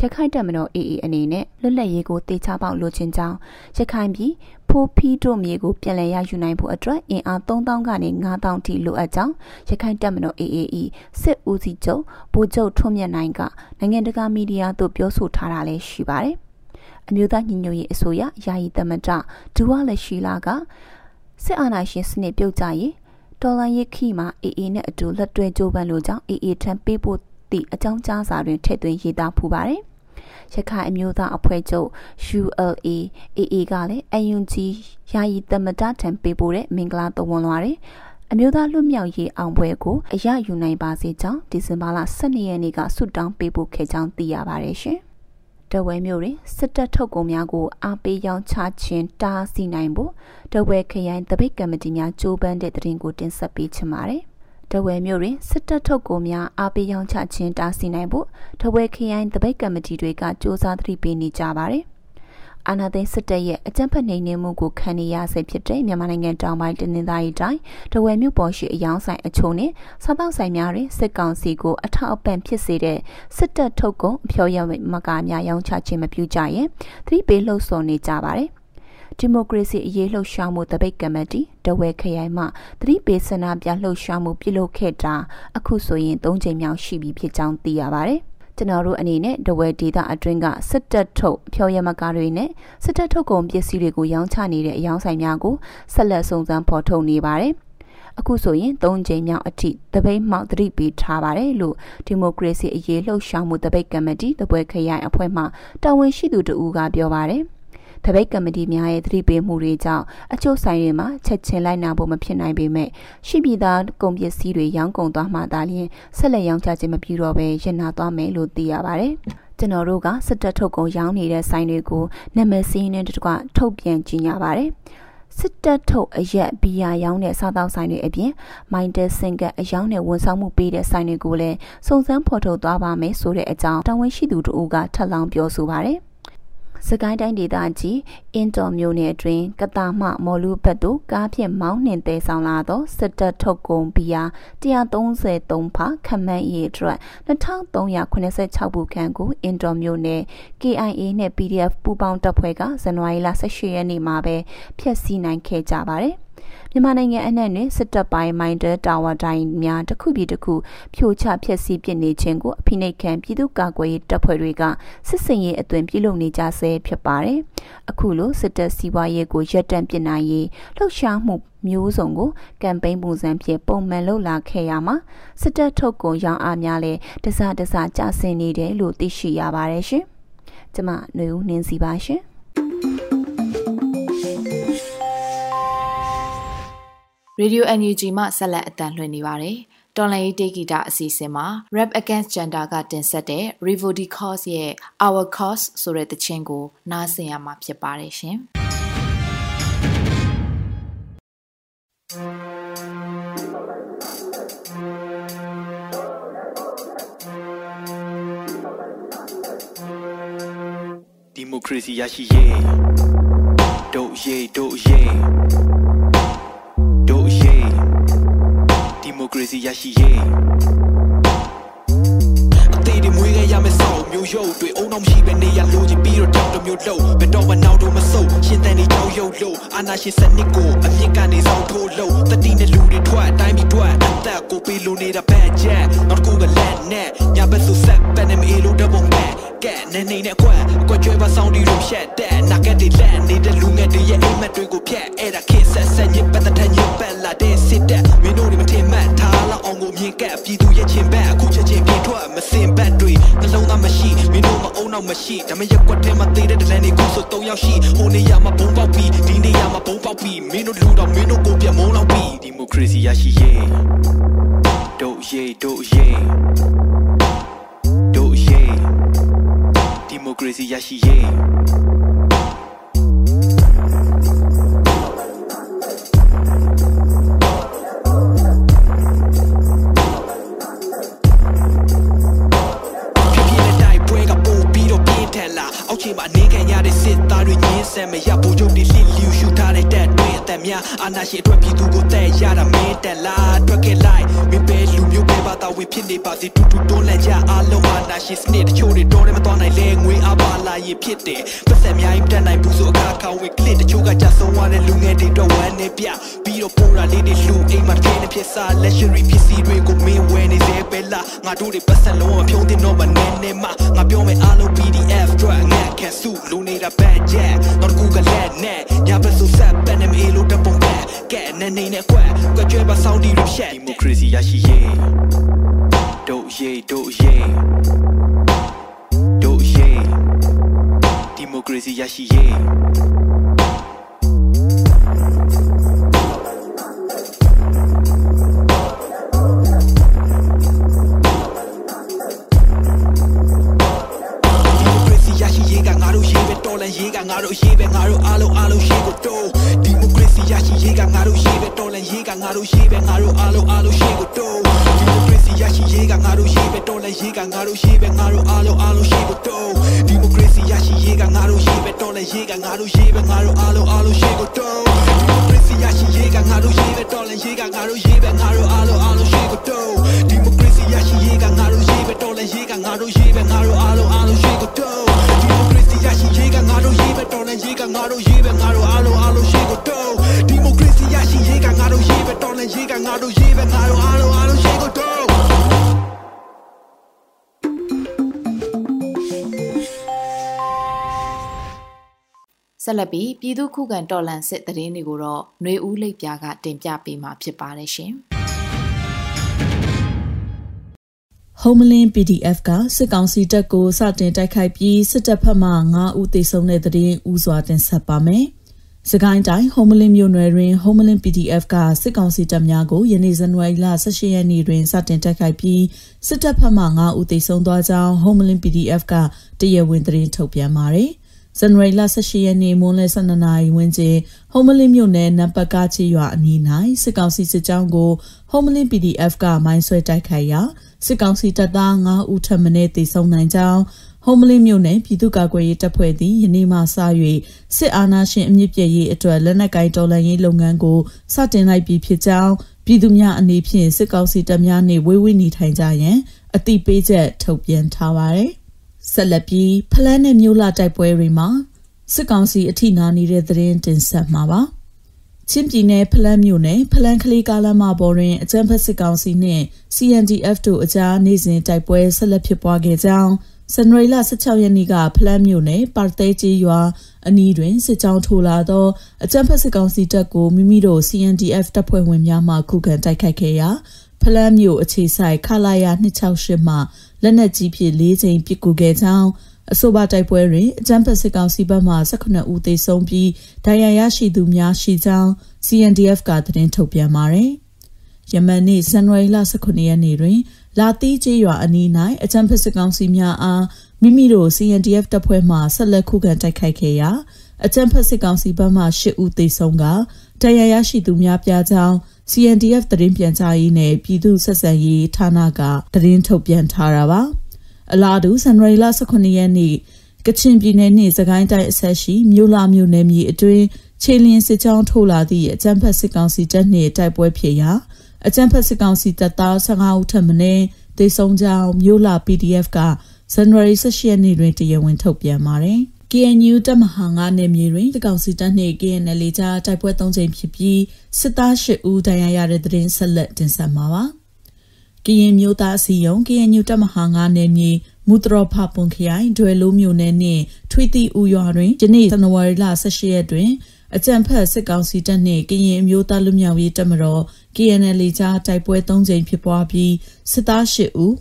ရခိုင်တပ်မတော် AA အနေနဲ့လွတ်လပ်ရေးကိုတေချပေါက်လိုချင်ကြောင်းရခိုင်ပြည်ဖိုးဖီးတို့မြေကိုပြန်လည်ရယူနိုင်ဖို့အတွက်အင်အား3000ကနေ9000ထိလိုအပ်ကြောင်းရခိုင်တပ်မတော် AAE စစ်ဦးစီးချုပ်ဗိုလ်ချုပ်ထွန်းမြတ်နိုင်ကနိုင်ငံတကာမီဒီယာသို့ပြောဆိုထားတာလည်းရှိပါတယ်။အမျိုးသားညီညွတ်ရေးအစိုးရယာယီသမ္မတဒူဝါလက်ရှိလာကစစ်အာဏာရှင်စနစ်ပြုတ်ကျရေးတော်လန်ရခီမှာ AA နဲ့အတူလက်တွဲကြိုးပမ်းလိုကြောင်း AA ထံပေးဖို့သည့်အကြောင်းကြားစာတွင်ထည့်သွင်းရေးသားဖူးပါတယ် ရခိုင်အမျိုးသားအဖွဲ့ချုပ် ULA AA ကလည်း UNG ယာယီသမ္မတထံပေးပို့တဲ့မင်္ဂလာသဝဏ်လွှာတွေအမျိုးသားလွတ်မြောက်ရေးအောင်ပွဲကိုအရယူနိုင်ပါစေကြောင်းဒီဇင်ဘာလ12ရက်နေ့ကဆုတောင်းပေးပို့ခဲ့ကြောင်းသိရပါတယ်ရှင်။တဝဲမျိုးတွင်စစ်တပ်ထုတ်ကုန်များကိုအားပေးရောင်းချခြင်းတားဆီးနိုင်ဖို့တဝဲခရိုင်တပိတ်ကမတီများကြိုးပမ်းတဲ့တရင်ကိုတင်ဆက်ပေးချင်ပါတယ်။ တဝဲမျိုးတွင်စစ်တပ်ထုတ်ကုန်များအားပေးရောင်းချခြင်းတားဆီးနိုင်ဖို့တဝဲခရိုင်တပိတ်ကမတီတွေကစ조사သတိပေးနေကြပါတယ်။အာဏာသိမ်းစစ်တပ်ရဲ့အကြမ်းဖက်နှိမ်နင်းမှုကိုခံနေရဆဲဖြစ်တဲ့မြန်မာနိုင်ငံတောင်ပိုင်းတနင်္သာရီတိုင်းတဝယ်မြို့ပေါ်ရှိအယောင်းဆိုင်အချို့နဲ့စားတောက်ဆိုင်များတွင်စစ်ကောင်စီကိုအထောက်အပံ့ဖြစ်စေတဲ့စစ်တပ်ထုတ်ကုန်အဖြောရမကားများရောင်းချခြင်းမပြုကြရင်သတိပေးလှုပ်ဆော်နေကြပါတယ် ဒီမိုကရေစီအရေးလှုပ်ရှားမှုတပိတ်ကမတီတဝဲခရိုင်မှသတိပေးဆန္ဒပြလှုပ်ရှားမှုပြုလုပ်ခဲ့တာအခုဆိုရင်၃ချိန်မြောက်ရှိပြီဖြစ်ကြောင်းသိရပါတယ်ကျွန်တော်တို့အနေနဲ့ဒဝဲဒေတာအတွင်းကစစ်တပ်ထုတ်ဖြောရမကားတွေနဲ့စစ်တပ်ထုတ်ကုန်ပစ္စည်းတွေကိုရောင်းချနေတဲ့အယောင်းဆိုင်များကိုဆက်လက်စုံစမ်းဖော်ထုတ်နေပါတယ်။အခုဆိုရင်၃ချိန်မြောက်အထိတပိတ်မှောက်သတိပေးထားပါတယ်လို့ဒီမိုကရေစီအရေးလှုပ်ရှားမှုတပိတ်ကမတီတပွဲခရိုင်အဖွဲ့မှတာဝန်ရှိသူတဦးကပြောပါတယ်။ တပိတ်ကမတီများရဲ့သတိပေးမှုတွေကြောင့်အချို့ဆိုင်တွေမှာချက်ချင်းလိုက်နာဖို့မဖြစ်နိုင်ပေမဲ့ရှိပြည်သားကုန်ပစ္စည်းတွေရောင်းကုန်သွားမှသာလျှင်ဆက်လက်ရောင်းချခြင်းမပြုတော့ဘဲရင်နာသွားမယ်လို့သိရပါတယ်။ကျွန်တော်တို့ကစစ်တပ်ထုတ်ကုန်ရောင်းနေတဲ့ဆိုင်တွေကိုနာမည်စင်းနဲ့တကွထုတ်ပြန်ကြေညာပါတယ်။စစ်တပ်ထုတ်အရက်ဘီယာရောင်းတဲ့စားသောက်ဆိုင်တွေအပြင်မိုင်းတဲစင်ကအယောင်းနဲ့ဝန်ဆောင်မှုပေးတဲ့ဆိုင်တွေကိုလည်းစုံစမ်းဖော်ထုတ်သွားပါမယ်ဆိုတဲ့အကြောင်းတာဝန်ရှိသူတို့ကထပ်လောင်းပြောဆိုပါတယ် စကိုင်းတိုင်းဒေသကြီးအင်တော်မြို့နယ်အတွင်းကတာမမော်လူဘတ်တို့ကားဖြင့်မောင်းနှင်သေးဆောင်လာသောစစ်တပ်ထုတ်ကုန်ဘီယာ133ဖာခမန်းရေးအတွက်2386ဘူးခန့်ကိုအင်တော်မြို့နယ် KIA နဲ့ PDF ပူးပေါင်းတပ်ဖွဲ့ကဇန်နဝါရီလ18ရက်နေ့မှာပဲဖျက်ဆီးနိုင်ခဲ့ကြပါတယ်။ မြန်မာနိုင်ငံအနှံ့တွင်စစ်တပ်ပိုင်းမိုင်းတဲတာဝါတိုင်းများတစ်ခုပြီးတစ်ခုဖြိုချဖျက်ဆီးပစ်နေခြင်းကိုအဖိနှိတ်ခံပြည်သူ့ကာကွယ်ရေးတပ်ဖွဲ့တွေကစစ်စင်ရေးအသွင်ပြုလုပ်နေကြဆဲဖြစ်ပါတယ်။အခုလိုစစ်တပ်စီးပွားရေးကိုရပ်တန့်ပစ်နိုင်ရေးလှုပ်ရှားမှုမျိုးစုံကိုကမ်ပိန်းပုံစံဖြင့်ပုံမှန်လုပ်လာခဲ့ရမှာစစ်တပ်ထုတ်ကုန်ရောင်းအားများလဲတစတစကျဆင်းနေတယ်လို့သိရှိရပါတယ်ရှင်။ကျမຫນွေဦးနှင်းစီပါရှင်။ Radio NUG မှဆက်လက်အတန်လှည့်နေပါတယ်။တော်လန်ရေးတေဂီတာအစီအစဉ်မှာ Rap Against Gender ကတင်ဆက်တဲ့ Revody Cause ရဲ့ Our Cause ဆိုတဲ့သချင်းကိုနားဆင်ရမှာဖြစ်ပါတယ်ရှင်။ Democracy ရရှိရေးတို့ရေးတို့ရေး မိုကရေစီရရှိရေးအသေးတွေမွေးခဲ့ရမယ်ဆောက်မျိုးရုပ်တွေအုံနောက်မရှိပဲနေရလို့ချင်းပြီးတော့တောက်တမျိုးလှုပ်ဘယ်တော့မှနောက်တော့မဆုပ်ရှင်းတဲ့နေကြောက်ရုပ်လို့အာနာရှင်စနစ်ကိုအမြင့်ကနေစောင်းထိုးလို့တတိနဲ့လူတွေထွက်အတိုင်းပြီးထွက်အသက်ကိုပေးလို့နေတာဘက်ချက်နောက်တစ်ခုကလက်နဲ့ညာဘက်ဆိုဆက်ပန်နေမေလို့တော့ဘုံမဲ့ကဲနေနေနဲ့ကွက်ကွက်ကျွဲပါဆောင်ဒီလိုဖြတ်တဲ့နာကက်တွေလက်နေတဲ့လူငယ်တွေရဲ့အိမ်မက်တွေကိုဖြတ်အဲ့ဒါခေဆက်ဆက်ညစ်ပတ်တဲ့ညစ်ပတ်လာတဲ့စစ်တဲ့မင်းတို့တွေမထင်မှတ်ထား လောက်အောင်ကိုမြင်ကက်ပြည်သူရဲ့ချင်းဘက်အခုချက်ချင်းပြေထွက်မစင်ဘက်တွေနှလုံးသားမရှိမင်းတို့မအုံနောက်မရှိဒါမှရက်ကွက်ထဲမှာသေးတဲ့ဒလန်တွေကိုဆို၃ယောက်ရှိဟိုနေရာမှာဘုံပေါက်ပြီးဒီနေရာမှာဘုံပေါက်ပြီးမင်းတို့လူတော့မင်းတို့ကိုပြမုံလောက်ပြီးဒီမိုကရေစီရရှိရေးတို့ရေးတို့ရေးတို့ရေးဒီမိုကရေစီရရှိရေး နာရှင်အတွက်ပြည်သူကိုတဲ့ရတာမင်းတက်လာထွက်ခဲ့လိုက်မင်းပဲလူမျိုးပဲပါတာဝင်ဖြစ်နေပါစေတူတူတွန်းလက်ကြအားလုံးအာနာရှင်စနစ်တချို့တွေတော်တယ်မတော်နိုင်လဲငွေအပါလာရင်ဖြစ်တယ်ပတ်သက်များရင်တက်နိုင်ဘူးဆိုအခါခါဝင်ကလစ်တချို့ကကြဆုံးသွားတဲ့လူငယ်တွေတော့ဝမ်းနေပြပြီးတော့ပိုးရာလေးတွေလူအိမ်မှာခင်းနေဖြစ်စား luxury ပစ္စည်းတွေကိုမင်းဝယ်နေစေပဲလားငါတို့တွေပတ်သက်လုံးဝဖြုံးတင်တော့မနေနဲ့မငါပြောမယ်အားလုံး PDF drug ငါခံစုလူနေတာဘတ်ချက်တော့ကူကလက်နဲ့ညာ ကဲနေနေနဲ့ကွက်ကွက်ကျွဲပါဆောင်းဒီရဖြတ်ဒီမိုကရေစီရရှိရေးတို့ရေးတို့ရေးတို့ရေးဒီမိုကရေစီရရှိရေး တို့ရေးပဲငါတို့အားလုံး ဆက်လက်ပြီးပြည်သူခုခံတော်လှန်စစ်တရင်တွေကိုတော့ຫນွေဦးလိပ်ပြားကတင်ပြပေးမှာဖြစ်ပါတယ်ရှင်။ Homeland PDF ကစစ်ကောင်စီတပ်ကိုစတင်တိုက်ခိုက်ပြီးစစ်တပ်ဖက်မှ9ဦးသေဆုံးတဲ့တဲ့ရင်ဦးစွာတင်ဆက်ပါမယ်။စကိုင်းတိုင်း Homeland မြို့နယ်တွင် Homeland PDF ကစစ်ကောင်စီတပ်များကိုယနေ့ဇန်နဝါရီလ18ရက်နေ့တွင်စတင်တိုက်ခိုက်ပြီးစစ်တပ်ဖက်မှ9ဦးသေဆုံးသွားကြောင်း Homeland PDF ကတရဝင်းသတင်းထုတ်ပြန်ပါတယ်။ ဇန်နဝါရီလ18ရက်နေ့မွန်းလယ်12နာရီဝန်းကျင်ဟုံမလင်းမြို့နယ်နံပါတ်ကချီရွာအနီး၌စစ်ကောင်စီစစ်ကြောင်းကိုဟုံမလင်း PDF ကမိုင်းဆွဲတိုက်ခိုက်ရာစစ်ကောင်စီတပ်သား9ဦးထပ်မံတေဆုံးနိုင်ကြောင်းဟုံးမလေးမြို့နယ်ပြည်သူ့ကာကွယ်ရေးတပ်ဖွဲ့သည်ယနေ့မှစ၍စစ်အာဏာရှင်အမြင့်ပြည့်ရေးအတွက်လက်နက်ကိုင်တော်လှန်ရေးလုပ်ငန်းကိုစတင်လိုက်ပြီးဖြစ်ကြောင်းပြည်သူများအနေဖြင့်စစ်ကောင်စီတပ်များနှင့်ဝေးဝေးနေထိုင်ကြရန်အသိပေးချက်ထုတ်ပြန်ထားပါသည် ဆက်လက်ပြီးဖလန်းနဲ့မြို့လာတိုက်ပွဲတွေမှာစစ်ကောင်စီအထိနာနေတဲ့သတင်းတင်ဆက်မှာပါချင်းပြည်နယ်ဖလန်းမြို့နယ်ဖလန်းကလေးကားလမ်းမပေါ်တွင်အကြမ်းဖက်စစ်ကောင်စီနှင့် CNDF တို့အကြားနေစဉ်တိုက်ပွဲဆက်လက်ဖြစ်ပွားခဲ့ကြောင်းဇန်နဝါရီလ16ရက်နေ့ကဖလန်းမြို့နယ်ပါတဲကြီးရွာအနီးတွင်စစ်ကြောင်းထိုးလာသောအကြမ်းဖက်စစ်ကောင်စီတပ်ကိုမိမိတို့ CNDF တပ်ဖွဲ့ဝင်များမှခုခံတိုက်ခိုက်ခဲ့ရာဖလန်းမြို့အခြေဆိုင်ခလာယာ268မှ လက်နက်ကြီးဖြင့်၄ချိန်ပစ်ကူခဲ့ကြောင်းအဆိုပါတိုက်ပွဲတွင်အကြမ်းဖက်စစ်ကောင်စီဘက်မှ18ဦးသေဆုံးပြီးဒဏ်ရာရရှိသူများရှိကြောင်း CNDF ကသတင်းထုတ်ပြန်ပါတယ်။ယမန်နေ့ဇန်နဝါရီလ18ရက်နေ့တွင် လာတီးကျေးရွာအနီး၌အကြမ်းဖက်စစ်ကောင်စီများအားမိမိတို့ CNDF တပ်ဖွဲ့မှဆက်လက်ခုခံတိုက်ခိုက်ခဲ့ရာအကြမ်းဖက်စစ်ကောင်စီဘက်မှ10ဦးသေဆုံးကဒဏ်ရာရရှိသူများပြားကြောင်း CNDF သတင်းပြန်ကြားရေးနဲ့ပြည်သူ့ဆက်ဆံရေးဌာနကသတင်းထုတ်ပြန်ထားတာပါအလားတူဇန်နဝါရီလ18ရက်နေ့ကချင်ပြည်နယ်နှင့်စကိုင်းတိုင်းအဆက်ရှိမြို့လာမြို့နယ်မြေအတွင်းခြေလင်းစစ်ကြောင်းထိုးလာသည့်အကြမ်းဖက်စစ်ကောင်စီတပ်နှင့်တိုက်ပွဲဖြစ်ရာအကြမ်းဖက်စစ်ကောင်စီတပ်သား15ဦးထပ်မံတေဆုံးကြောင်းမြို့လာ PDF ကဇန်နဝါရီ18ရက်နေ့တွင်တရားဝင်ထုတ်ပြန်ပါတယ်။ KNU တပ်မဟာ9နယ်မြေတွင်တကောင်စီတပ်နှင့် KNL ကြားတိုက်ပွဲ၃ချိန်ဖြစ်ပြီးစစ်သား၈ဦးဒဏ်ရာရတဲ့တဲ့တင်ဆက်လက်တင်ဆက်မှာပါ။ကရင်မျိုးသားအစည်းအရုံး KNU တပ်မဟာ9နယ်မြေမူတရဖပွန်ခရိုင်ဒွယ်လိုမျိုးနယ်နှင့်ထွေတီဦးရွာတွင်ယနေ့ဇန်နဝါရီလ18ရက်တွင်အကြံဖက်စစ်ကောင်စီတပ်နှင့်ကရင်အမျိုးသားလူမျိုးရေးတပ်မတော် KNL ကြားတိုက်ပွဲ၃ကြိမ်ဖြစ်ပွားပြီးစစ်သား၈ဦး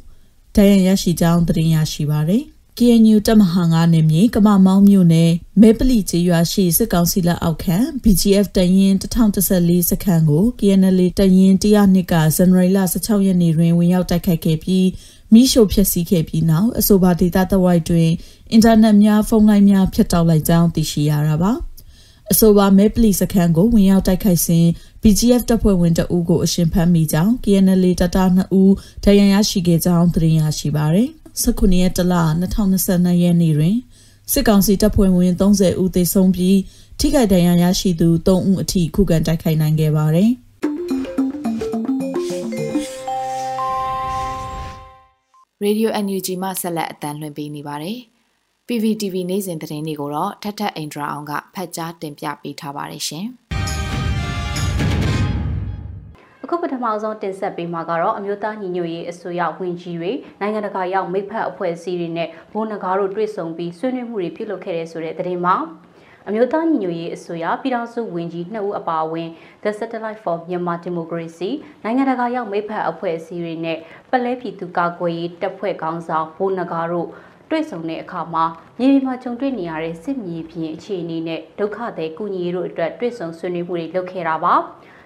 ဒဏ်ရာရရှိကြောင်းသတင်းရရှိပါသည်။ KNU တပ်မဟာ9နယ်မြေကမမောင်းမြို့နယ်မဲပလီကျေးရွာရှိစစ်ကောင်စီလက်အောက်ခံ BGF တရင်1014စခန်းကို KNL တရင်102ကဇန်နဝါရီလ16ရက်နေ့တွင်ဝင်ရောက်တိုက်ခိုက်ခဲ့ပြီးမိရှို့ဖျက်ဆီးခဲ့ပြီးနောက်အဆိုပါဒေတာတဝိုက်တွင်အင်တာနက်များဖုန်းလိုင်းများဖျက်တောက်လိုက်ကြောင်းသိရှိရတာပါအဆိုပါမဲပလီစခန်းကိုဝင်ရောက်တိုက်ခိုက်စဉ် BGF တပ်ဖွဲ့ဝင်တအူးကိုအရှင်ဖမ်းမိကြောင်း KNL တပ်သား2ဦးဒဏ်ရာရရှိခဲ့ကြောင်းသတင်းရရှိပါရယ် 19ရက်တလ2022ရက်နေ့တွင်စစ်ကောင်စီတပ်ဖွဲ့ဝင်30ဦးသေဆုံးပြီးထိခိုက်ဒဏ်ရာရရှိသူ3ဦးအထိခုခံတိုက်ခိုက်နိုင်ခဲ့ပါတယ်။ Radio NUG မှဆက်လက်အတန်းလွှင့်ပေးနေပါတယ်။ PVTV နေ့စဉ်သတင်းတွေကိုတော့ထက်ထက်အင်ဒရာအောင်ကဖတ်ကြားတင်ပြပေးထားပါတယ်ရှင်။ အခုပထမဆုံးတင်ဆက်ပေးမှာကတော့အမျိုးသားညီညွတ်ရေးအစိုးရဝင်ကြီးတွေနိုင်ငံတကာရောက်မိဖက်အဖွဲ့အစည်းတွေနဲ့ဘိုးနဂါတို့တွေ့ဆုံပြီးဆွေးနွေးမှုတွေပြုလုပ်ခဲ့တဲ့ဆိုတဲ့သတင်းမှာအမျိုးသားညီညွတ်ရေးအစိုးရပြည်ထောင်စုဝန်ကြီးနှစ်ဦးအပါအဝင် The Satellite for Myanmar Democracy နိုင်ငံတကာရောက်မိဖက်အဖွဲ့အစည်းတွေနဲ့ပလဲပြည်သူကာကွယ်ရေးတပ်ဖွဲ့ခေါင်းဆောင်ဘိုးနဂါတို့တွေ့ဆုံတဲ့အခါမှာမြေပြင်မှာကြုံတွေ့နေရတဲ့စစ်မြေပြင်အခြေအနေနဲ့ဒုက္ခသည်ကုညီရေးတို့အတွက်တွေ့ဆုံဆွေးနွေးမှုတွေလုပ်ခဲ့တာပါ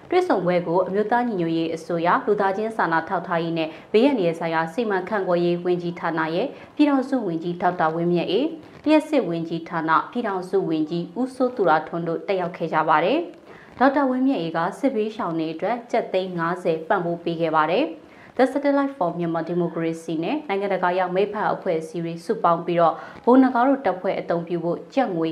တွဲဆုံပွဲကိုအမျိုးသားညီညွတ်ရေးအစိုးရလူသားချင်းစာနာထောက်ထားရေးနဲ့ဘေးရန်ရေးဆိုင်ရာစီမံခန့်ခွဲရေးဝန်ကြီးဌာနရဲ့ပြည်ထောင်စုဝန်ကြီးဒေါက်တာဝင်းမြတ်အေးလျှက်စစ်ဝန်ကြီးဌာနပြည်ထောင်စုဝန်ကြီးဦးစိုးသူရထွန်းတို့တက်ရောက်ခဲ့ကြပါတယ်။ဒေါက်တာဝင်းမြတ်အေးကစစ်ဘေးရှောင်တွေအတွက်ကြက်သိန်း90ပံ့ပိုးပေးခဲ့ပါတယ်။ The Satellite for Myanmar Democracy နဲ့နိုင်ငံတကာရောက်မိဖက်အဖွဲ့အစည်းတွေစုပေါင်းပြီးတော့ဘုံနဂါတို့တပ်ဖွဲ့အုံပြုဖို့ကြက်ငွေ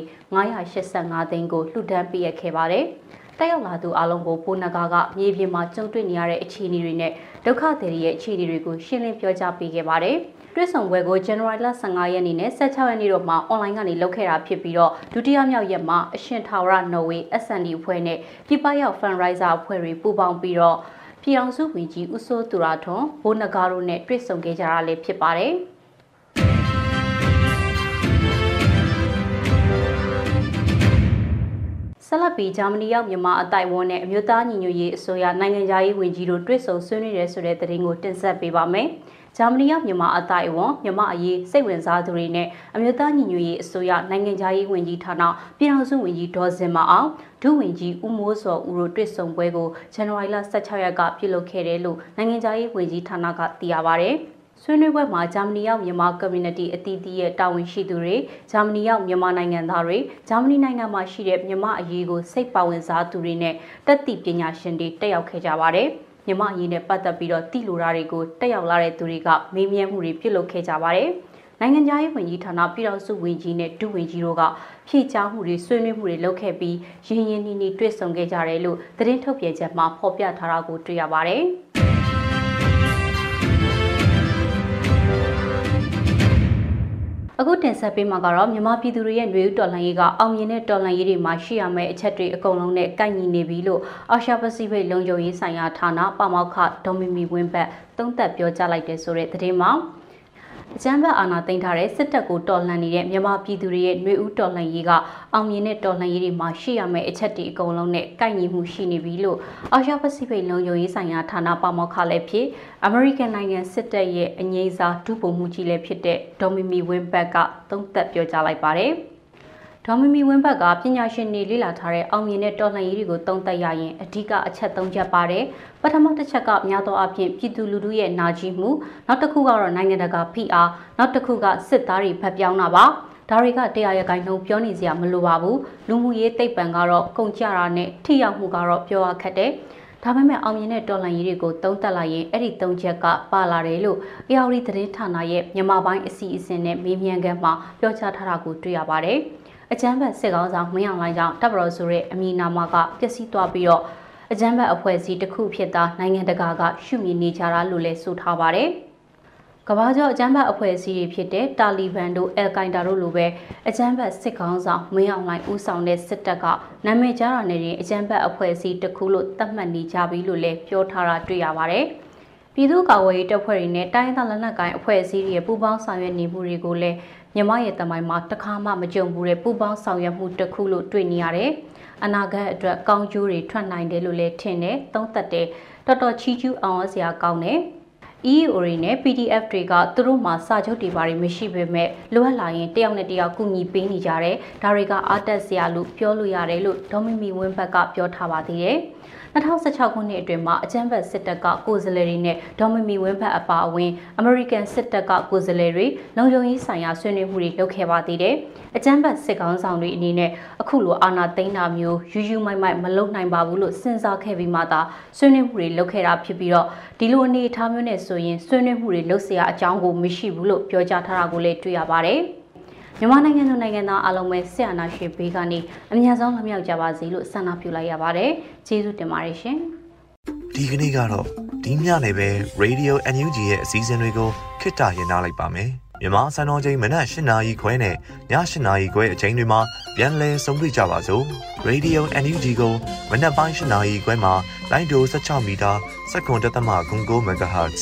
985သိန်းကိုလှူဒန်းပေးခဲ့ပါတယ်။ တက်ရောက်လာသူအလုံးကိုပိုနဂါကမြေပြင်မှာကြုံတွေ့နေရတဲ့အခြေအနေတွေနဲ့ဒုက္ခသည်တွေရဲ့အခြေအနေတွေကိုရှင်းလင်းပြောကြားပေးခဲ့ပါတယ်။တွဲဆောင်ပွဲကို January 15ရက်နေ့နဲ့16ရက်နေ့တို့မှာ online ကနေလုပ်ခဲ့တာဖြစ်ပြီးတော့ဒုတိယမြောက်ရက်မှာအရှင်ထာဝရနော်ဝေ SND အဖွဲ့နဲ့ပြပရောက် fundraiser အဖွဲ့တွေပူးပေါင်းပြီးတော့ပြည်အောင်စုဝင်ကြီးဦးစိုးသူရထွန်းဘိုးနဂါတို့နဲ့တွေ့ဆုံခဲ့ကြတာလည်းဖြစ်ပါတယ်။ ဆက်လက်ပြီးဂျာမနီရောက်မြန်မာအတိုင်ဝန်းနဲ့အမျိုးသားညီညွတ်ရေးအစိုးရနိုင်ငံသားရေးဝန်ကြီးတို့တွေ့ဆုံဆွေးနွေးရဲဆိုတဲ့သတင်းကိုတင်ဆက်ပေးပါမယ်။ဂျာမနီရောက်မြန်မာအတိုင်ဝန်းမြန်မာအရေးစိတ်ဝင်စားသူတွေနဲ့အမျိုးသားညီညွတ်ရေးအစိုးရနိုင်ငံသားရေးဝန်ကြီးဌာနပြည်ထောင်စုဝန်ကြီးဒေါ်စင်မအောင်ဒုဝန်ကြီးဦးမိုးစောဦးတို့တွေ့ဆုံပွဲကိုဇန်နဝါရီလ16ရက်ကပြုလုပ်ခဲ့တယ်လို့နိုင်ငံသားရေးဝန်ကြီးဌာနကသိရပါဗျ။ ဆွေးနွေးပွဲမှာဂျာမနီရောက်မြန်မာ community အသီးသီးရဲ့တာဝန်ရှိသူတွေဂျာမနီရောက်မြန်မာနိုင်ငံသားတွေဂျာမနီနိုင်ငံမှာရှိတဲ့မြန်မာအရေးကိုစိတ်ပါဝင်စားသူတွေနဲ့တက်သည့်ပညာရှင်တွေတက်ရောက်ခဲ့ကြပါတယ်။မြန်မာအရေးနဲ့ပတ်သက်ပြီးတော့တိလိုတာတွေကိုတက်ရောက်လာတဲ့သူတွေကမေးမြန်းမှုတွေပြုလုပ်ခဲ့ကြပါတယ်။နိုင်ငံခြားရေးဝန်ကြီးဌာနပြည်တော်စုဝန်ကြီးနဲ့ဒုဝန်ကြီးတို့ကဖြည့်ချမှုတွေဆွေးနွေးမှုတွေလုပ်ခဲ့ပြီးရင်းရင်းနှီးနှီးတွေ့ဆုံခဲ့ကြတယ်လို့သတင်းထုတ်ပြန်ချက်မှာဖော်ပြထားတာကိုတွေ့ရပါတယ်။ အခုတင်ဆက်ပေးမှာကတော့မြန်မာပြည်သူတွေရဲ့ຫນွေဥတော်လှန်ရေးကအောင်မြင်တဲ့တော်လှန်ရေးတွေမှာရှိရမယ့်အချက်တွေအကုန်လုံးနဲ့ကိုက်ညီနေပြီလို့အာရှပစိဖိတ်လုံခြုံရေးဆိုင်ရာဌာနပမောက္ခဒေါ်မီမီဝင်းဘတ်သုံးသပ်ပြောကြားလိုက်တဲ့ဆိုတဲ့သတင်းမှာ အကြမ်းဖက်အာဏာသိမ်းထားတဲ့စစ်တပ်ကိုတော်လှန်နေတဲ့မြန်မာပြည်သူတွေရဲ့ຫນွေဥတော်လှန်ရေးကအောင်မြင်တဲ့တော်လှန်ရေးတွေမှာရှိရမယ့်အချက်တွေအကုန်လုံးနဲ့ကိုက်ညီမှုရှိနေပြီလို့အာရှပစိဖိတ်လုံခြုံရေးဆိုင်ရာဌာနပမောက္ခလည်းဖြစ်အမေရိကန်နိုင်ငံစစ်တပ်ရဲ့အငြိမ်းစားဒုဗိုလ်မှူးကြီးလည်းဖြစ်တဲ့ဒေါ်မီမီဝင်းဘတ်ကသုံးသပ်ပြောကြားလိုက်ပါတယ်။ ဒေါ်မီမီဝင်းဘက်ကပညာရှင်တွေလေ့လာထားတဲ့အောင်မြင်တဲ့တော်လှန်ရေးတွေကိုသုံးသပ်ရရင်အဓိကအချက်၃ချက်ပါတယ်။ပထမတစ်ချက်ကများသောအားဖြင့်ပြည်သူလူထုရဲ့နာကျင်မှုနောက်တစ်ခုကတော့နိုင်ငံတကာဖိအားနောက်တစ်ခုကစစ်သားတွေဖက်ပြောင်းတာပါ။ဒါတွေကတရားရဂိုင်းလုံးပြောနေစရာမလိုပါဘူး။လူမှုရေးတိတ်ပံကတော့ကုန်ကြတာနဲ့ထိရောက်မှုကတော့ပြောရခက်တယ်။ဒါပေမဲ့အောင်မြင်တဲ့တော်လှန်ရေးတွေကိုသုံးသပ်လိုက်ရင်အဲ့ဒီသုံးချက်ကပါလာတယ်လို့ ARD သတင်းဌာနရဲ့မြန်မာပိုင်းအစီအစဉ်နဲ့မေးမြန်းခန်းမှာပြောကြားထားတာကိုတွေ့ရပါတယ်။ အကြမ်းဖက်စစ်ကောင်ဆောင်မင်းအောင်လှိုင်ကြောင့်တပ်မတော်ဆိုတဲ့အမည်နာမကပျက်စီးသွားပြီးတော့အကြမ်းဖက်အဖွဲ့အစည်းတစ်ခုဖြစ်တာနိုင်ငံတကာကရှုမြင်နေကြတာလို့လည်းဆိုထားပါတယ်။ကမ္ဘာကျော်အကြမ်းဖက်အဖွဲ့အစည်းတွေဖြစ်တဲ့တာလီဘန်တို့အယ်ကိုင်ဒါတို့လိုပဲအကြမ်းဖက်စစ်ကောင်ဆောင်မင်းအောင်လှိုင်ဦးဆောင်တဲ့စစ်တပ်ကနာမည်ကြားတာနဲ့အကြမ်းဖက်အဖွဲ့အစည်းတစ်ခုလို့သတ်မှတ်နေကြပြီလို့လည်းပြောထားတာတွေ့ရပါတယ်။ပြည်သူ့ကာကွယ်ရေးတပ်ဖွဲ့တွေနဲ့တိုင်းဒေသလက်နက်ကိုင်အဖွဲ့အစည်းတွေရဲ့ပူးပေါင်းဆောင်ရွက်နေမှုတွေကိုလည်း မြမရဲ့တမိုင်းမှာတခါမှမကြုံဘူးတဲ့ပူပေါင်းဆောင်ရွက်မှုတစ်ခုလို့တွေ့နေရတယ်။အနာဂတ်အတွက်ကောင်းကျိုးတွေထွက်နိုင်တယ်လို့လည်းထင်တယ်။သုံးသက်တယ်။တော်တော်ချီးကျူးအောင်စရာကောင်းတယ်။ EO တွေနဲ့ PDF တွေကသူတို့မှာစာချုပ်တွေပါတွေမရှိပေမဲ့လိုအပ်လာရင်တယောက်နဲ့တယောက်ကူညီပေးနေကြတယ်။ဒါတွေကအားတက်စရာလို့ပြောလို့ရတယ်လို့ဒေါ်မီမီဝင်းဘက်ကပြောထားပါသေးတယ်။ 2016ခုနှစ်အတွင်းမှာအကြမ်းဖက်စစ်တပ်ကကိုယ်စားလှယ်တွေနဲ့ဒေါ်မမီဝင်းဖက်အပါအဝင်အမေရိကန်စစ်တပ်ကကိုယ်စားလှယ်တွေလုံခြုံရေးဆိုင်ရာဆွေးနွေးမှုတွေလုပ်ခဲ့ပါသေးတယ်။အကြမ်းဖက်စစ်ကောင်ဆောင်တွေအနေနဲ့အခုလိုအာဏာသိမ်းတာမျိုးယူယူမိုက်မိုက်မလုပ်နိုင်ပါဘူးလို့စဉ်းစားခဲ့ပြီးမှသာဆွေးနွေးမှုတွေလုပ်ခဲ့တာဖြစ်ပြီးတော့ဒီလိုအနေအထားမျိုးနဲ့ဆိုရင်ဆွေးနွေးမှုတွေလုပ်เสียအကြောင်းကိုမရှိဘူးလို့ပြောကြားထားတာကိုလည်းတွေ့ရပါတယ်။ မြန်မာနိုင်ငံသူနိုင်ငံသားအလုံးပဲဆရာနာရှင်ဘေးကနေအများဆုံးလမြောက်ကြပါစေလို့ဆန္ဒပြုလိုက်ရပါတယ်။ကျေးဇူးတင်ပါတယ်ရှင်။ဒီကနေ့ကတော့ဒီညနေပဲ Radio NUG ရဲ့အစည်းအဝေးကိုခਿੱတရရလိုက်ပါမယ်။မြန်မာစံတော်ချိန်မနက်၈နာရီခွဲနဲ့ည၈နာရီခွဲအချိန်တွေမှာပြန်လည်ဆုံးဖြတ်ကြပါစို့။ Radio NUG ကိုမနက်ပိုင်း၈နာရီခွဲမှာလိုင်းဒို16မီတာစက္ကန့်တသမ9 MHz